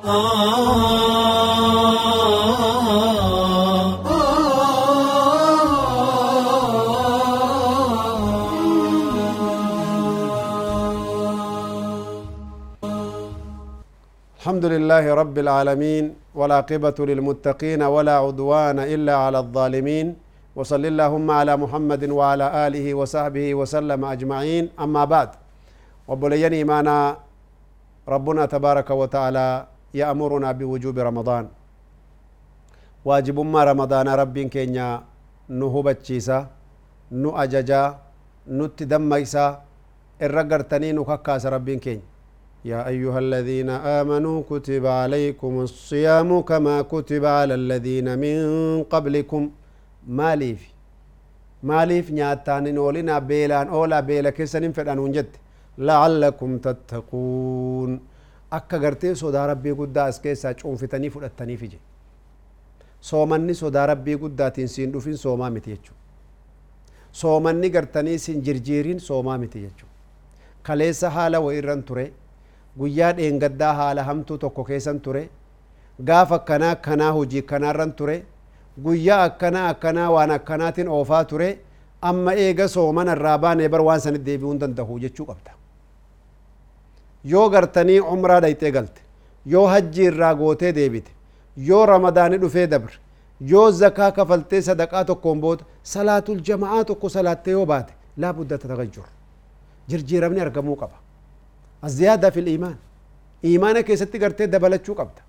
الحمد لله رب العالمين والعاقبة للمتقين ولا عدوان إلا على الظالمين. وصل اللهم على محمد وعلى آله وصحبه وسلم أجمعين. أما بعد وبلين إيمانا ربنا تبارك وتعالى يأمرنا بوجوب رمضان. واجب ما رمضان رب كينيا نهبتشيسا نو أججا نتدميسا الرقرتني نككاس رب كينيا يا أيها الذين آمنوا كتب عليكم الصيام كما كتب على الذين من قبلكم. ماليف ماليف نياتان أولنا بيلان أولا بيلا كيسن فدان ونجد لعلكم تتقون. Akka gartee sodaa rabbii guddaa as keessaa cuunfitanii fudhattanii fije soomanni sodaa rabbii guddaatiin siin dhufin soomaa miti jechu soomanni gartanii siin jirjiirin soomaa miti jechu kaleessa haala wa irran ture guyyaa dheengaddaa haala hamtuu tokko keessan ture gaaf akkanaa akkanaa hojii akkanaarran ture guyyaa akkanaa akkanaa waan akkanaatiin oofaa ture amma eega sooman irraa baanee bar waan sanit deebi'uu hin danda'u jechuu qabda yoo gartanii umraa dhayxee galte yoo hajji irraa gootee deebite yoo ramadaani dhufee dabre yoo zakaa kafaltee sadaqaa tokkoon booda salaatul jama'aa tokko salaattee yoo baate laa budda tatagajjur jirjiiramni argamuu qaba الزيادة في الإيمان إيمانك يستي قرتي دبلتشو قبدا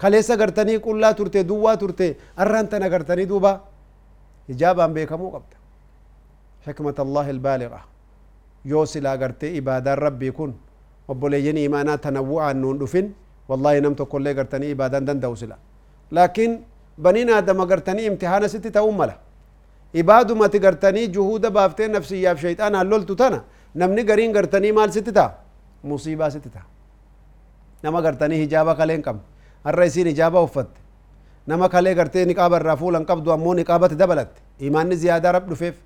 كليسا قرتني قلا ترتي دوا ترتي أرانتنا قرتني دوبا إجابة بيكمو قبدا حكمة الله البالغة يوصل قرتي إبادة ربي يكون وبوليين إيمانا تنوعا نون دفن والله نمت كل قرتني إبادة دن دوسلا لكن بنين آدم قرتني امتحان ستي تأملا إبادو ما تقرتني جهود بافتين نفسية في شيطان هلول تتنا نمني قرين قرتني مال ستي تا musiibaa sitti ta'a nama gartanii hijaaba kalee hin qabne har'a isiin hijaaba uffatte nama kalee gartee niqaaba irraa fuula hin qabdu ammoo niqaabatti dabalatte imaanni ziyaadaa rab dhufeef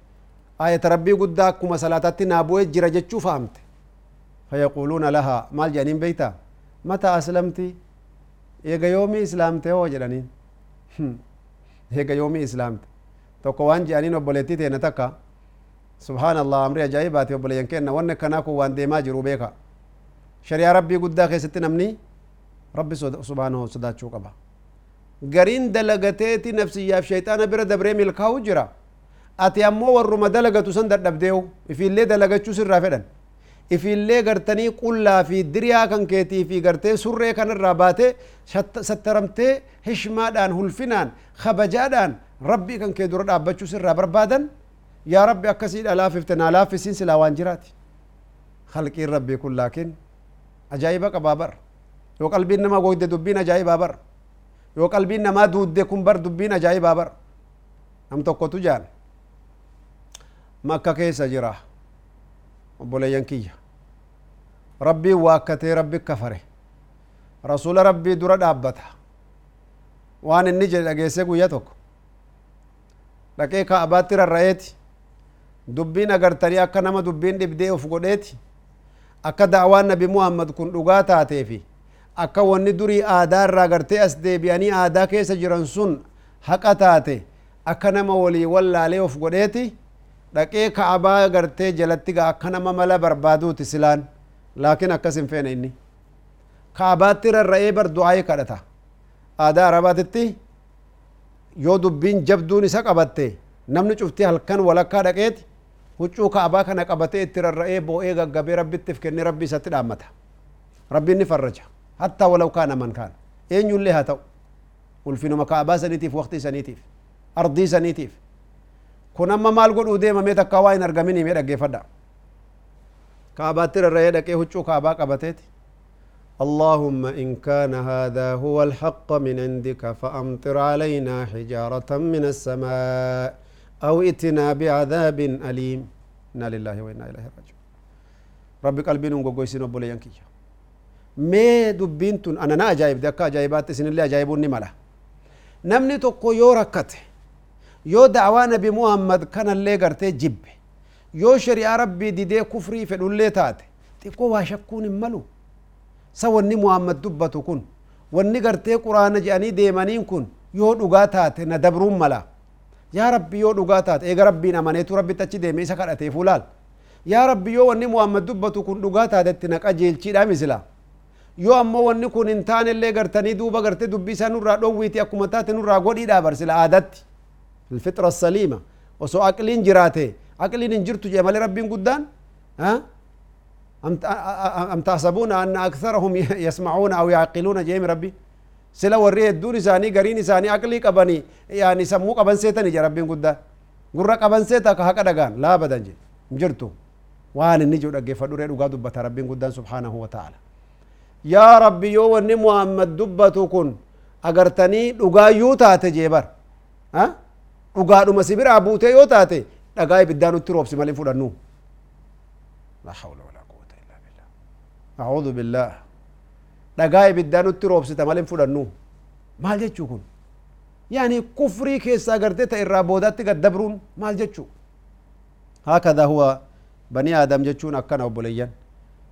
ayata rabbii guddaa akkuma salaatatti naa bu'ee jira jechuu fahamte فيقولون لها ما الجنين بيتا؟ متى أسلمت؟ إيجا يومي إسلامت هو جنين إيجا يومي إسلامت توقوان جنين وبلتي تينتكا سبحان الله أمر جايبات وبلين كأن وأنا كناكو وان ديما جروبيكا شريع ربي قد داخل ستنمني ربي سبحانه سدات شوكبا garin dalagateeti nafsiyaaf shayxaana bira dabree milkaa'u jira ati ammoo warruma dalagatu san dadhabdeewu ifillee dalagachuu sirraa fedhan fedhan ifiillee gartanii qullaa fi diriyaa kan keetii fi gartee surree kanarraa baatee sattaramtee hishmaadhaan hulfinaan kabajaadhaan rabbii kan kee dura dhaabbachuu sirraa barbaadan yaa rabbi akkasii dhalaafifte naa laaffisiin silaa waan jiraati halqiin rabbii kun laakiin ajaa'iba qabaa bar yoo qalbiin nama goyde dubbiin ajaa'ibaa bar yoo qalbiin namaa duudde kun bar dubbiin ajaa'ibaa bar nam tokkotu jaan makka keessa jira obboleeyyan kiyya rabbiin waakkatee rabbi kafare. Rasuula rabbii dura dhaabbata. Waan inni jedhe dhageessee guyya tokko. Dhaqee ka'abaatti rarra'eeti dubbiin agartanii akka nama dubbiin dhibdee of godheeti. Akka daawaan nabi muhammad kun dhugaa taatee fi akka wanni durii aadaa irraa gartee as deebi'anii aadaa keessa jiran sun haqa taate akka nama walii wallaalee of godheeti dhaqee ka'abaa gartee jalatti gaa akka nama mala barbaaduuti silaan laakiin akkas hin feene inni ka'abaatti rarra'ee bar du'aa'ee kadhata aadaa arabaatitti yoo dubbiin jabduun isa qabatte namni cuftii halkan walakkaa dhaqeeti huccuu ka'abaa kana qabatee itti rarra'ee boo'ee gaggabee rabbittiif kennee rabbi isatti dhaammata rabbiin ni farraja hattaa walau kaana man kaan eenyullee haa ta'u ulfinuma ka'abaa saniitiif waqtii saniitiif ardii saniitiif kun amma maal godhuu deema? Mee takkaa waa hin argamini mee dhaggeeffadha. Kaabaattirra ree dhaqee huccuu kaabaa qabateeti. اللهم إن كان هذا هو الحق من عندك فأمطر علينا حجارة من السماء أو إتنا بعذاب أليم إنا لله وإنا إليه راجعون ربي قلبي نونغو قوي سينو بولي ينكي مي دبينتون أنا نا أجايب دكا أجايبات سين اللي أجايبون نمالا نمني تو قيو ركته يو دعوانا بمحمد كان اللي قرتي جب. يو شريعة ربي دي كفري في اللي تات تيكو واشكون ملو. سوى ني محمد دبتو كن. واني قرتي قرآن جاني ديمانين كن. يو دقاتات ندبرون ملا. يا ربي يو دقاتات ايقا ربي نمانيتو ربي تاتي ديمي سكر اتي فلال يا ربي يو واني محمد دبتو كن دقاتات اتناك أجيل چيدا مزلا يو أمو واني كن انتان اللي قرتني دوبا قرتي دبي سنورا دويتي اكو نورا قولي دابر سلا عادتي الفطرة السليمة. وسو أقلين جراته أقلين انجرت جمال ربين قدان؟ ها؟ أم تحسبون أن أكثرهم يسمعون أو يعقلون جيم ربي؟ سلا وري الدون ساني قرين ساني أقلي قبني. يعني سمو قبن سيتني جا ربين قدان. قرر قبن سيتا كهكا دقان. لا بدن جي انجرتو وان النجو دقي فدوري دقا دبتا ربين قدان سبحانه وتعالى. يا ربي يو وني محمد دبتو كن. أغرتني دقا يو تاتي جيبر ها؟ Dhugaadhuma si biraa buutee yoo taate dhagaa ibiddaa nutti roobsi malee fudhannu la hawla wala quwwata illa billah a'udhu billah dhagaa ibiddaa nutti roobsita malee fudhannu maal jechuu kun yaani kufrii keessaa gartee ta irraa boodaatti gaddabruun maal jechuu هكذا هو بني آدم جتشون أكنا وبليان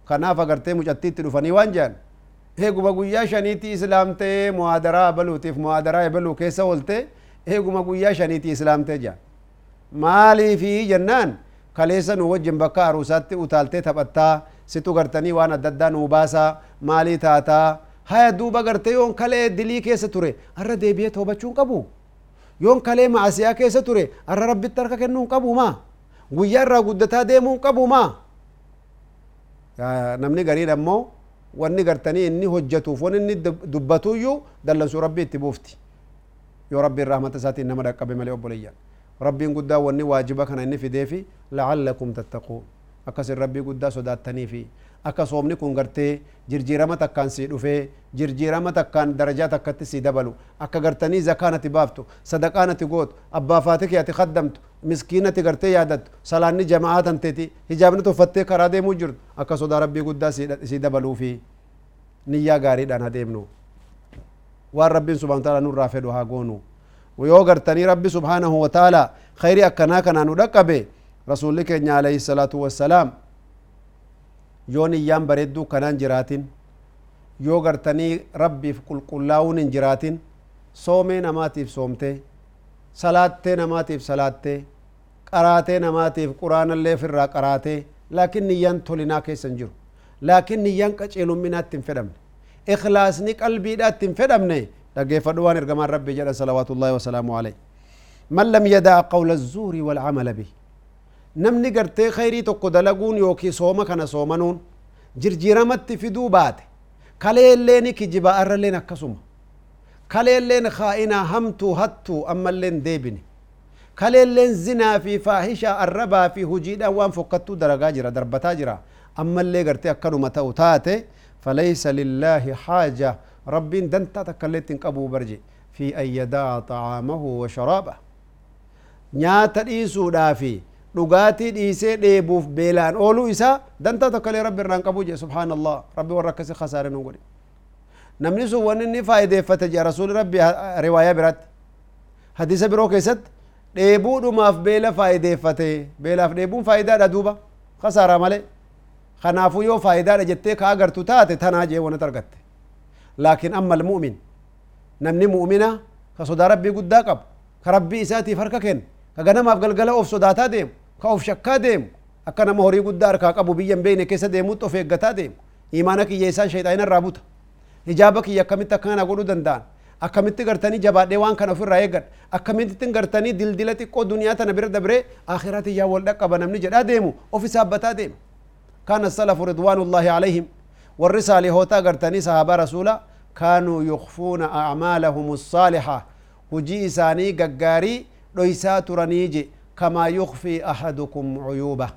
kanaaf agartee mucattiitti dhufanii waan jedhan eeguma guyyaa shaniitti islaamtee muhaadaraa ebaluutiif muhaadaraa keessa oolte eeguma guyyaa shaniitti islaamtee jedhan maaliifi jennaan kaleessa nu wajjin bakka aruusaatti utaaltee taphattaa situ gartanii waan adda addaa nuu baasaa maalii taataa haya duuba gartee yoon kalee dilii keessa ture arra deebi'ee toobachuun qabu yoon kalee maasiyaa keessa ture arra rabbitti harka kennuun qabu maa guyyaa irraa guddataa deemuun qabu maa namni gariin ammoo wanni gartanii inni hojjetuuf wanni inni dubbatuyyuu dallansuu rabbi itti buufti yoo rabbiin rahmata isaatiin nama dhaqqabe malee obboleeyyan rabbiin guddaa wanni waajiba kana inni fideefi la'allakum tattaquun akkasin rabbii guddaa sodaattaniifi akka soomni kun gartee jirjiirama takkaan sii dhufee jirjiirama takkaan darajaa takkatti sii dabalu akka gartanii zakaanati baaftu sadaqaanati gootu abbaa faati ati kaddamtu miskiinati gartee yaadattu salaanni jama'aa tanteeti hijaabni tuffattee karaa deemuu jirtu akka sodaa rabbii guddaa sii dabaluu fi niyyaa gaariidhaan adeemnu وان ربي سبحانه وتعالى نور رافدو ها غونو ويوغر تاني ربي سبحانه وتعالى خيري اكنا كنا ندق به رسول لك عليه الصلاة والسلام يوني يام بردو كنان جراتين يوغر تاني ربي في كل جراتين سومي نماتي في سومتي صلاة نماتي في صلاة قراتي نماتي في قرآن اللي في الرا قراتي لكن نيان تولي ناكي سنجر لكن نيان كتش إلو منات تنفرمني jiru laakiin niyyaan qaceelumminaatti hin fedhamne ikhlaasni qalbiidhaatti hin fedhamne dhaggeeffadhu waan ergamaan rabbii jedhan salawaatullaahi wasalaamu aleyh man lam yadaa qawla zuuri walcamala bih namni gartee khayrii tokko dalaguun yookiin sooma kana soomanuun jirjiiramatti fiduu baate kaleelleen kijiba arraleen akkasuma kaleelleen kaa'inaa hamtuu hattuu ammalleen deebine kaleelleen zinaa fi faahishaa arrabaa fi hujiidhaan waan fokkattuu daragaa jira darbataa jira ammallee gartee akkanuma ta'u taate فليس لله حاجة. ربين دنتا تكلت أبو برجي. في أن يدع طعامه وشرابه. نيات إيسو دافي. لغاتي إيسي ديبو بيلان. أولو إيسا دنتا تكلي رب الرن سبحان الله. رب وركسي خسارة نقولي نمني سو ونني فايدة فتجي. رسول ربي رواية برات. حديثة برو كيست. ديبو دوماف بيلا فايدة فتي. بيلا فايدة دوبا. خسارة مالي. Kanaafuu yoo faayidaadha jettee ka agartu taate tanaa jee wanat argatte laakiin amma almu'min namni mu'mina ka sodaa rabbii guddaa qabu ka rabbii isaatiif harka kenna ka ganamaaf galgala of sodaataa deemu ka of shakkaa deemu akka nama horii guddaa harkaa qabu biyyan beeyne keessa deemutti of eeggataa deemu imaana kiyya isaan shayxaana irraa buta hijaaba kiyya akkamitti akkana godhuu danda'an akkamitti gartanii jabaadhee waan kana ofirraa eeggadha akkamitti gartanii dildila xiqqoo duniyaa tana bira dabree akhirati yaa wal dhaqqaba namni jedhaa deemu ofi saabbataa deema كان السلف رضوان الله عليهم والرسالة هوتا قرتني صحابة رسولا كانوا يخفون أعمالهم الصالحة. هجي إساني ققاري ليسا ترنيجي كما يخفي أحدكم عيوبه.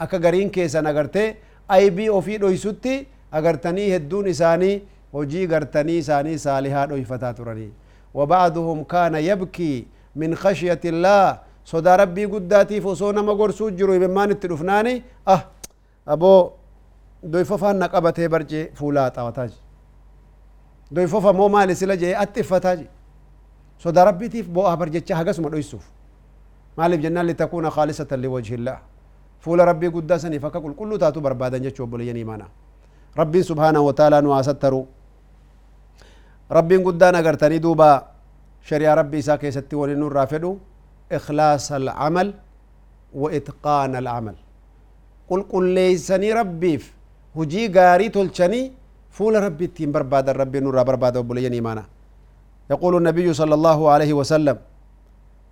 أكا قرين كيسا نقرتي أي بي وفي ليسوتي أقرتني هدون إساني هجي قرتني إساني صالحة ليفتا ترني وبعضهم كان يبكي من خشية الله. صدى ربي قداتي فصونا مقرسو جرو بمان التلفناني أه أبو دوي ففا نقبة برجي فولا تاوتاج دوي ففا مو مال سلا جي أتفتاج سو دربي تيف بو أبرجي تشا هجس ما يسوف مالي جنة لتكون خالصة لوجه الله فول ربي قداسني فككل كل تاتو بربادا جي تشوب ليني مانا ربي سبحانه وتعالى نواسترو ربي قدانا غرتني دوبا شريع ربي ساكي ستي ولنور رافدو إخلاص العمل وإتقان العمل ليسني ربي هجي غاري تلشني فول ربي تيم برباد ربي نور برباد وبليني مانا. يقول النبي صلى الله عليه وسلم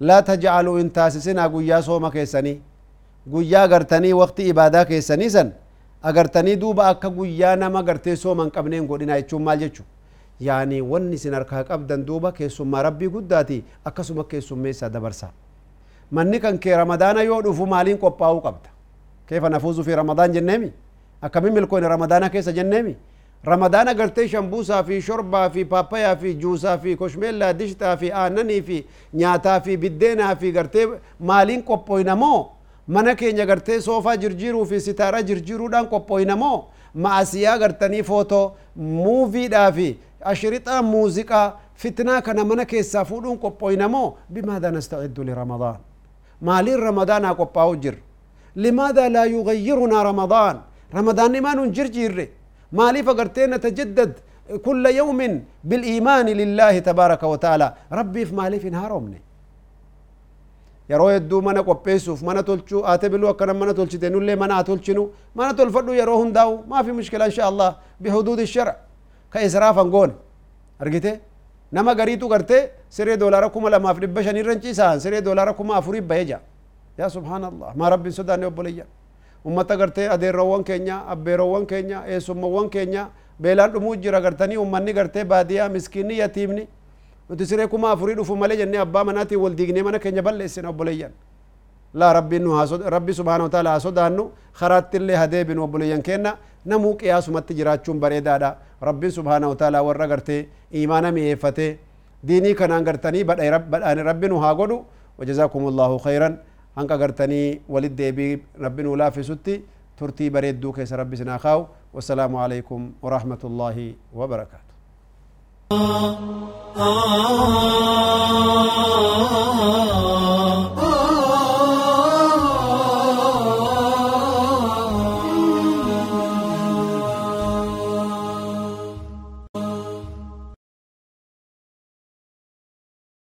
لا تجعلوا إن تاسسنا قويا صوم كيسني. قويا غرتني وقت إبادة كيسني سن. أغرتني دوبا أكا قويا نما غرتي صوما قبنين قولنا يتشوم مال جتشو يعني وني سنركا قبدن دوبا كيسوما ربي قداتي أكا سوما كيسوميسا دبرسا. مني كان كي رمضان يو دفو مالين قباو قبدا كيف نفوز في رمضان جنمي أكا من ملكوين رمضان كيسا جنمي رمضان قرتي شمبوسا في شربا في بابايا في جوسا في كشميلا دشتا في آنني في نياتا في بدينا في قرتي مالين قبوينمو mana keenya gartee soofaa jirjiiruu fi sitaaraa jirjiiruudhaan qophoynamoo ma'asiyaa gartanii footoo muuviidhaa fi ashirixaa muuziqaa fitnaa kana mana keessaa fuudhuun qophoynamoo bimaada nastaciddu liramadaan maaliin ramadaanaa qophaa'u jirra لماذا لا يغيرنا رمضان؟ رمضان ما ننجر جيري. ما لي فقرتين نتجدد كل يوم بالإيمان لله تبارك وتعالى. ربي في مالي في نهار أمني. يا روي الدو منا قبيسو في منا تلتشو آتبلو أكرم منا تلتشتين اللي منا تلتشنو منا تلفردو يا روهن داو. ما في مشكلة إن شاء الله. بحدود الشرع. كإسرافا قون أرجيته نما قريتو قرتي؟ سري دولاركم لما في ربشان يرنشي سان سري دولاركم أفريب بيجا يا سبحان الله. ما ربي سدان يوبليا وما تقدر تأدير روان كينيا أبير روان كينيا إيه سمع روان كينيا. بيلان أموج جرا قرتني وما نني قرتة باديا مسكيني يتيمني. وتسيري كума أفريد وفما لي جنني أبا مناتي ولديني ما نكينيا بل إيه يوبليا لا ربي إنه أسود ربي سبحانه وتعالى أسود أنه خرات اللي هدي بنو بليا كينا نموك يا سمع تجرات شم بريدا دا ربي سبحانه وتعالى ورا قرتة إيمانا ميفته ديني كان قرتني بل رب بل أنا ربي نهاجرو وجزاكم الله خيراً. hanqa gartanii walit deebii rabbi nuu laafisutti turtii bareedduu keessa rabbi sinaa kaa'u wasalaamu alaikum warahmatullaahi wabarakaatu Oh, oh, oh, oh, oh.